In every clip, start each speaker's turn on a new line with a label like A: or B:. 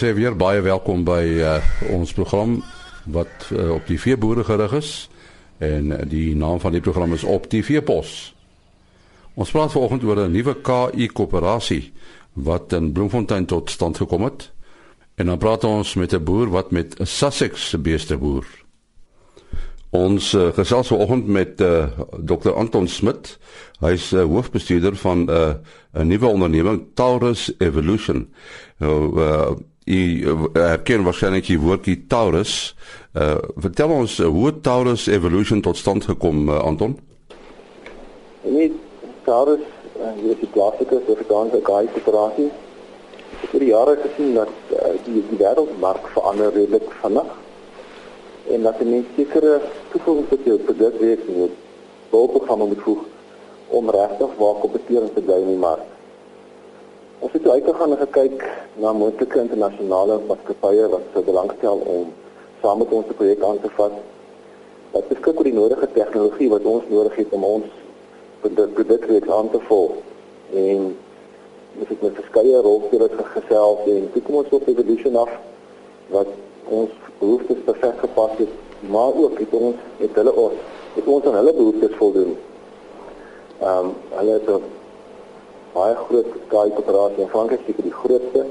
A: sê weer baie welkom by uh, ons program wat uh, op die veeboere gerig is en uh, die naam van die program is op die veepos. Ons praat vanoggend oor 'n nuwe KI koöperasie wat in Bloemfontein tot stand gekom het. En dan praat ons met 'n boer wat met 'n Sussex beeste boer. Ons uh, gesels vanoggend met uh, Dr Anton Smit. Hy's uh, hoofbestuurder van 'n uh, 'n nuwe onderneming Taurus Evolution. Nou uh jy uh, ken waarskynlik die woordjie Taurus. Uh vertel ons uh, hoe Taurus Evolution tot stand gekom uh, Anton?
B: Nee, Taurus, uh, hier is die klassieke Suid-Afrikaanse koöperasie. Ek het jare gesien dat uh, die die wêreldmark verander redelik vinnig en dat mense sekere toevoegings tot jou produk wees moet bouprogramme moet voeg om regtig waar kompetering te bly in die mark. Ons het uitgegaan en gekyk na moontlike internasionale maatskappye wat sou belangstel om saam met ons 'n projek aan te vat. Wat beskik oor die nodige tegnologie wat ons nodig het om ons produk aan te volg en ons het met verskeie rolspelers gesels en toe kom ons op evolution af wat ons behoeftes perfek gepas het, maar ook het ons het hulle ons het ons aan hulle behoeftes voldoen. Ehm um, hulle het baie groot skaai koöperasie in Frankryk, seker die grootste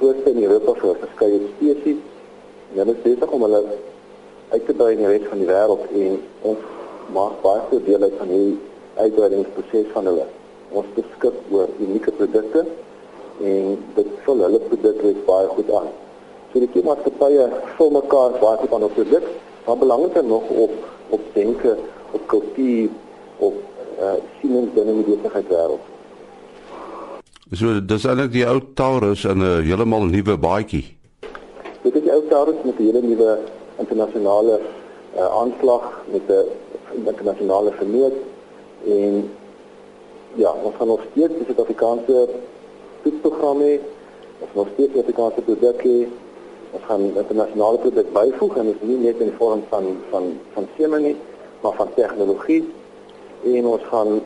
B: grootste in Europa vir verskeie spesies. En hulle is besig om hulle uit te brei in die res van die wêreld en ons maak baie groot deel uit van hierdie uitbreidingsproses van hulle. Ons beskik oor unieke produkte en dit vul hulle produkte baie goed aan. So die maatskappye vul mekaar baie goed aan op produk, maar belangriker nog op op denke, op kultuur, op uh siening binne die besigheidswêreld.
A: So dis eintlik die ou Taurus in 'n heeltemal nuwe baadjie.
B: Dit is die ou Taurus met 'n hele nuwe internasionale uh aanslag met 'n internasionale vermoë en ja, ons gaan nog steeds die Suid-Afrikaanse toetsprogramme, ons nog steeds die Afrikaanse produkte ons gaan internasionale produk byvoeg en dit nie net in die vorm van van van semen nie, maar van tegnologie. En ons gaan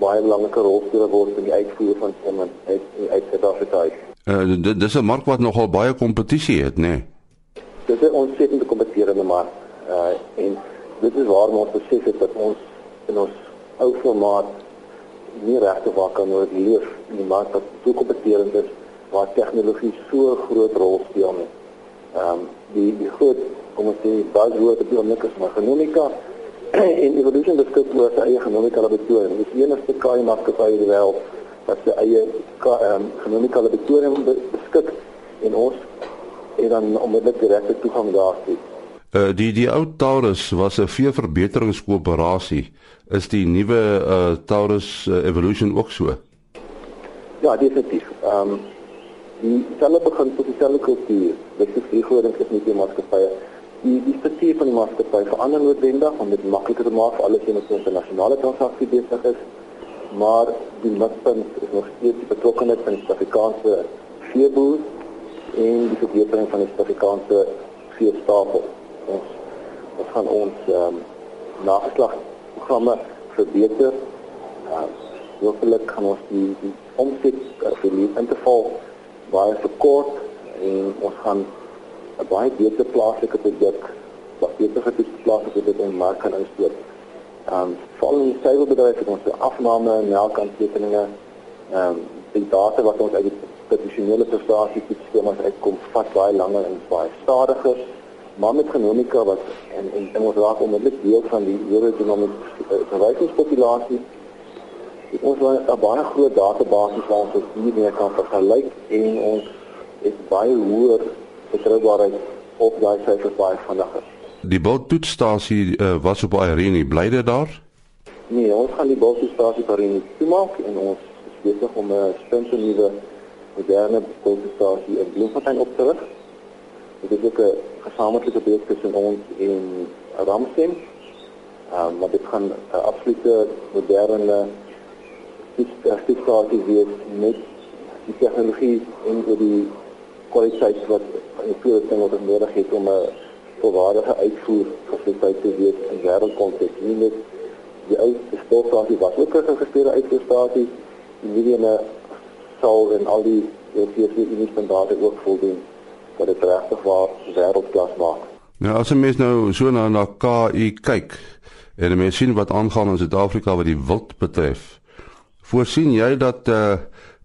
B: baie belangrike rol speel word in die uitvoer van semen uit uit Suid-Afrika.
A: Uh, dit is 'n mark wat nogal baie kompetisie het, nê? Nee.
B: Dit is ons sekere kompeterende mark. Uh en dit is waar ons besef het dat ons in ons ou formaat nie regtig waar kan oor leef in die mark wat so kompeterend is waar tegnologie so groot rol speel nie ehm um, die die groot kom ons sê buzzword op die oomblik is maar genomika en evolution beskik oor sy eie genomika laboratorium. Dit is die enigste KI maatskappy in die wêreld wat sy eie ehm um, genomika laboratorium beskik en ons het dan onmiddellik direkte toegang daartoe.
A: Uh, die die ou Taurus was 'n veeverbeteringskoöperasie. Is die nuwe uh, Taurus uh, Evolution ook so?
B: Ja, definitief. Ehm um, die selle begin tot dieselfde kultuur. Dit is die groot ding is nie die maatskappye. Die die struktuur van die maatskappy verander noodwendig om dit makliker te maak vir alles wat met internasionale transaksies besig is. Maar die mikpunt is nog steeds die betrokkenheid van die Suid-Afrikaanse veeboer en die verbetering van die Suid-Afrikaanse veestapel. Ons ons gaan ons ehm um, nageslagprogramme verbeter. Ja, uh, hopelik gaan ons die die omset uh, vir die interval baie verkort en ons gaan 'n baie beter plaaslike produk wat beter gedoen plaaslike produk in mark kan instoot. Ehm um, veral in die suiwerbedryf het ons se afname en melkaantekeninge ehm um, die data wat ons uit die tradisionele prestasiesistemas uitkom vat baie langer en baie stadiger maar met genomika wat en en, en ons raak onmiddellik deel van die aerodynamiese uh, verwysingspopulasie ons het 'n baie groot database waar ons hiermee kan vergelyk en ons het baie hoër betroubaarheid op daai syfers baie vinniger.
A: Die boottoetsstasie uh, was op Irene, bly dit daar?
B: Nee, ons gaan die boottoetsstasie by Irene toemaak en ons is besig om 'n splinternuwe moderne boottoetstasie in Bloemfontein op te rig. Dit is ook 'n gesamentlike projek tussen ons en Ramsem. Ehm maar dit gaan 'n uh, absolute moderne spesifisasie weet met die tegnologie en die kwaliteit wat in veel dinge wat nodig het om 'n volwaardige uitvoer fasiliteit te weet in wêreldkonteks. Nie net die ou sportstasie wat ook 'n geregistreerde uitvoerstasie die mediene sal en al die Europese Unie standaarde ook voldoen wat dit regtig waar wêreldklas maak.
A: Nou as 'n mens nou so na na KI kyk en 'n mens sien wat aangaan in Suid-Afrika wat die wild betref. Voorsien jy dat eh uh,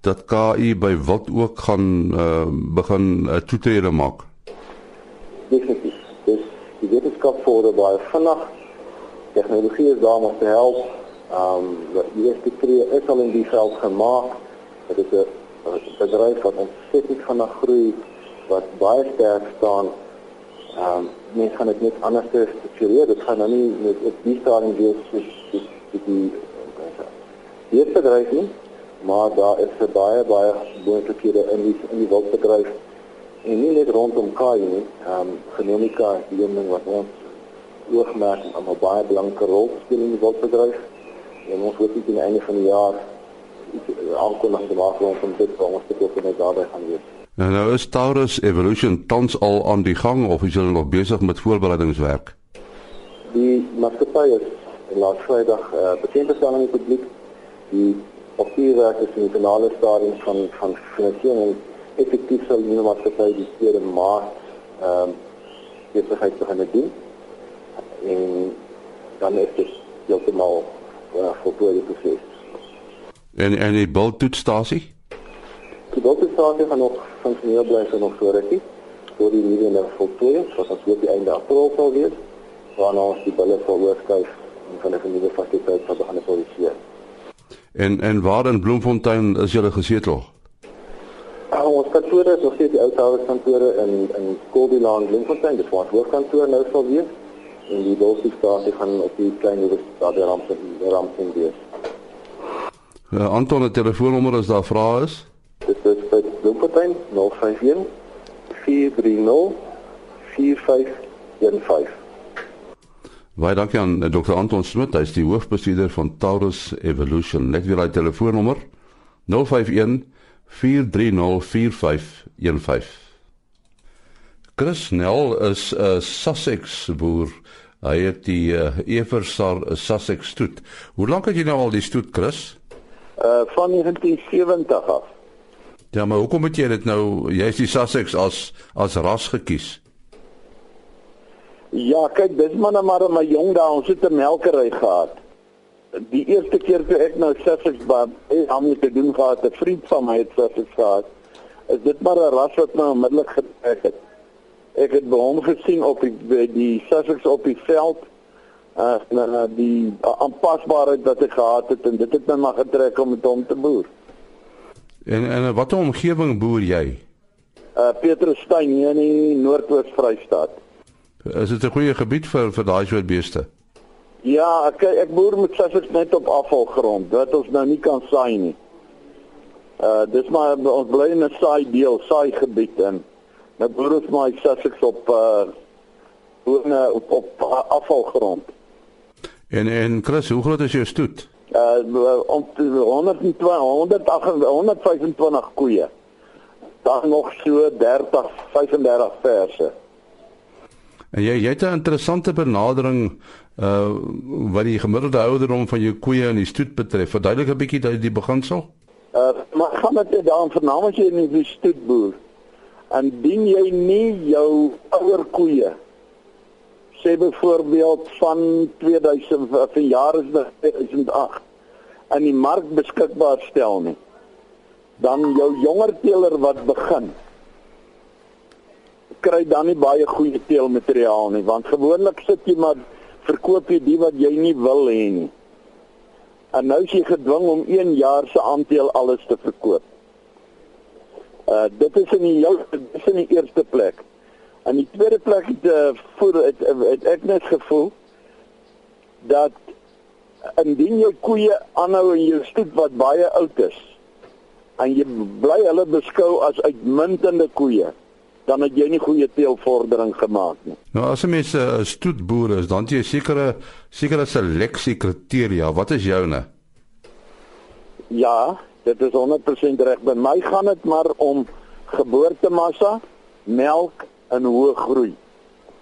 A: dat KI by wild ook gaan eh uh, begin uh, toetrede maak?
B: Definitief. Dis die wetenskap vorder baie vinnig. Tegnologie is daar om te help. Ehm um, die eerste tree is al in die veld gemaak. Dit is 'n bedryf wat ontsettend vinnig groei wat baie sterk staan. Ehm um, mense gaan dit net anders struktureer. Dit gaan nou nie met op die stadium wees soos die die die bedryf nie, maar daar is vir baie baie moontlikhede in die in die wildbedryf en nie net rondom Kaai nie. Ehm um, genomika is die ding wat ons oogmerk aan 'n baie belangrike rol speel in die wildbedryf. En ons hoop dit aan die einde van die jaar aankondiging te maak rondom dit wat ons te doen daarbey gaan wees.
A: Nou nou is Taurus Evolution tans al aan die gang of is hulle nog besig met voorbereidingswerk?
B: Die maatskappy is laat Vrydag uh, bekend gestel aan die publiek. Die papierwerk is in die finale stadium van van finansiering effektief sal die maatskappy die tweede maart ehm um, besigheid begin doen. En dan is dit heeltemal uh, voltooi die proses.
A: En en die bulttoetsstasie?
B: Die bulttoetsstasie gaan nog funksioneel bly vir nog so rukkie voor die nuwe nou voltooi is wat ons hoop die einde april sal wees waarna ons die bulle sal oorskuif en van 'n nuwe fasiliteit sal begin produseer.
A: En en waar in Bloemfontein is julle gesetel?
B: Uh, ons kantore is nog steeds die ou Taurus kantore in in Kobilaan Bloemfontein, dis waar ons hoofkantoor nou sal wees en die bulttoetstasie gaan op die klein universiteit daar ramp ramp wees.
A: Uh, Anton, 'n telefoonnommer as daar vrae is?
B: Dit is by Bloemfontein 051 430 4515.
A: Baie dankie aan eh, Dr. Anton Smit, hy is die hoofbestuurder van Taurus Evolution. Net weer hy telefoonnommer 051 430 4515. Chris Nel is 'n uh, Sussex boer. Hy het die uh, Eversar Sussex stoet. Hoe lank het jy nou al die stoet, Chris?
C: Uh van 1970 af.
A: Ja, maar hoekom het jy dit nou jy's die Sussex as as ras gekies?
C: Ja, kyk, dis maar net maar my jong dae, ons het 'n melkery gehad. Die eerste keer toe ek nou Sussex ek het mee te doen gehad, 'n vriend van my het Sussex gehad. Is dit maar 'n ras wat my onmiddellik getrek het. Ek het by hom gesien op die die Sussex op die veld uh na die aanpasbaarheid wat hy gehad het en dit het my maar getrek om met hom te boer.
A: En en watter omgewing boer jy?
C: Uh Petrusstein hier in die Noordoost-Vrystaat.
A: Is dit 'n goeie gebied vir vir daai soort beeste?
C: Ja, ek ek boer met Sussex net op afvalgrond wat ons nou nie kan saai nie. Uh dis maar ons bly in 'n saai deel, saai gebied in. Nou boer ons maar Sussex op uh op, op, op afvalgrond.
A: En en Chris, hoe groot is jou stoet?
C: Uh om 120 125 koeie. Dan nog so 30 35 verse.
A: En jy jy het 'n interessante benadering uh wat die gemiddelde ouderdom van jou koeie in die stoet betref. Verduidelik 'n bietjie daai die beginsel.
C: Uh maar gaan dit dan vernaam as jy in die stoet boer? En dien jy nie jou ouer koeie sê byvoorbeeld van 2000 van jare is dit 2008 in die mark beskikbaar stel nie dan jou jonger teeler wat begin kry dan nie baie goeie teelmateriaal nie want gewoonlik sit jy maar verkoop jy die wat jy nie wil hê nie. En nou is jy gedwing om 1 jaar se aandeel alles te verkoop. Uh dit is in die jou dit is in die eerste plek. En die tweede plek het uh, voor het, het ek net gevoel dat indien jou koeie aanhou in jou stoet wat baie oud is en jy bly hulle beskou as uitmuntende koeie dan het jy nie goeie teelvordering gemaak nie.
A: Nou as 'n mens 'n stoetboer is, dan jy sekere sekere seleksie kriteria. Wat is joune?
C: Ja, dit is 100% reg. By my gaan dit maar om geboortemassa, melk in hoë groei.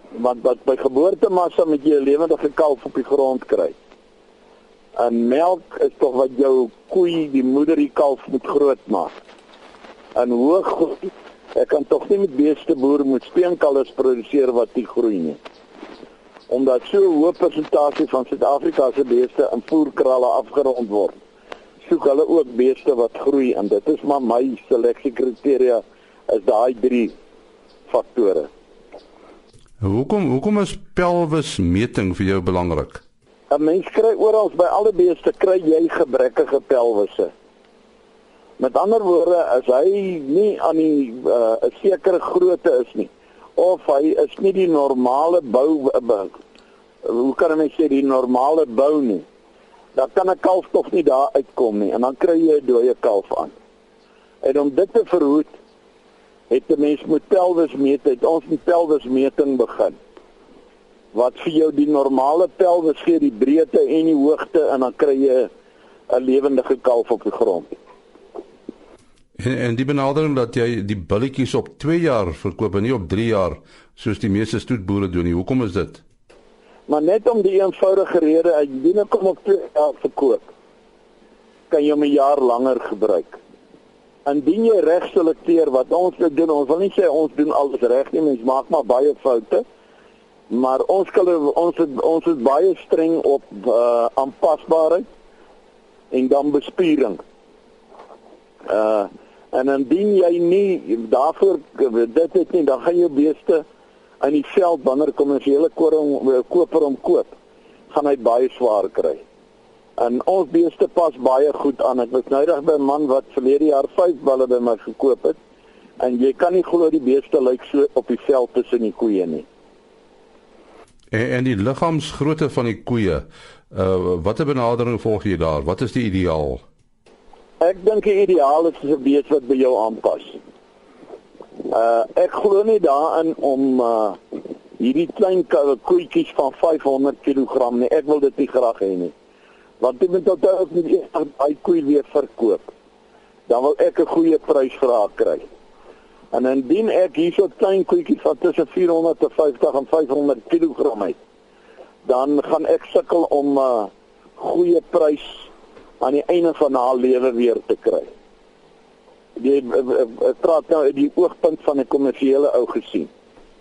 C: Want wat by geboortemassa met jy 'n lewendige kalf op die grond kry. En melk is tog wat jou koei, die moeder die kalf moet groot maak. In hoë groei Ek kan tog nie met beeste boer moet speenkalvers produseer wat nie groei nie. Omdat so 'n hoë persentasie van Suid-Afrika se beeste in voerkralle afgerond word, soek hulle ook beeste wat groei en dit is maar my seleksiekriteria is daai drie faktore.
A: Hoekom hoekom is pelvis meting vir jou belangrik?
C: 'n Mens kry oral by alle beeste kry jy gebrekkige pelvisse. Met ander woorde, as hy nie aan die uh, 'n uh, sekere grootte is nie of hy is nie die normale bou uh, hoe kan ek sê die normale bou nie. Dan kan 'n kalf tog nie daar uitkom nie en dan kry jy 'n dooie kalf aan. En om dit te verhoed, het 'n mens moet pelvis meet, het ons met pelvismeting begin. Wat vir jou die normale pelvis gee, die breedte en die hoogte en dan kry jy 'n lewendige kalf op die grond.
A: En, en die benadering dat jy die billetjies op 2 jaar verkoop en nie op 3 jaar soos die meeste stoetboere doen nie. Hoekom is dit?
C: Maar net om die eenvoudige rede as jy nie kom op 2 jaar verkoop, kan jy 'n jaar langer gebruik. Indien jy reg selekteer wat ons doen, ons wil nie sê ons doen alles reg nie, mens maak maar baie foute. Maar ons kan ons het, ons is baie streng op uh aanpasbaarheid en dan bespiering. Uh En indien jy nie daarvoor dit het nie, dan gaan jou beeste in die veld wanneer kommersiële koper hom koop, gaan hy baie swaar kry. En ons beeste pas baie goed aan. Ek was noudag by 'n man wat verlede jaar 5 balle by my gekoop het. En jy kan nie glo die beeste lyk so op die veld tussen die koeie nie.
A: En, en die liggaamsgrootte van die koeie, uh watter benadering volg jy daar? Wat is die ideaal?
C: Ek dink die ideaal is 'n bees wat by jou aanpas. Uh ek glo nie daarin om uh hierdie klein koetjies van 500 kg nie. Ek wil dit nie graag hê nie. Want dit moet tot ook nie eers daai koei weer verkoop. Dan wil ek 'n goeie prys vir haar kry. En indien ek hierso klein koetjies van tussen 450 en 500 kg het, dan gaan ek sukkel om 'n uh, goeie prys aan die einde van haar lewe weer te kry. Die praat nou uit die oogpunt van 'n kommersiële ou gesien.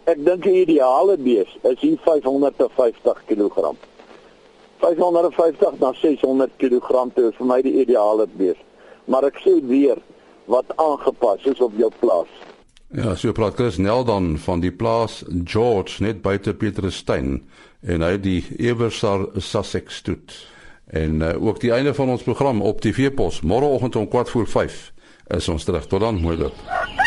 C: Ek dink die ideale bees is hier 550 kg. 550 na 600 kg is vir my die ideale bees. Maar ek sê weer wat aangepas is op jou plaas.
A: Ja, so praat Chris Nel dan van die plaas George net buite Pieterstein en hy die Eversar Sussex stoet. En uh, ook die einde van ons program op TV Pos môreoggend om 4:45 is ons terug. Tot dan, mooi loop.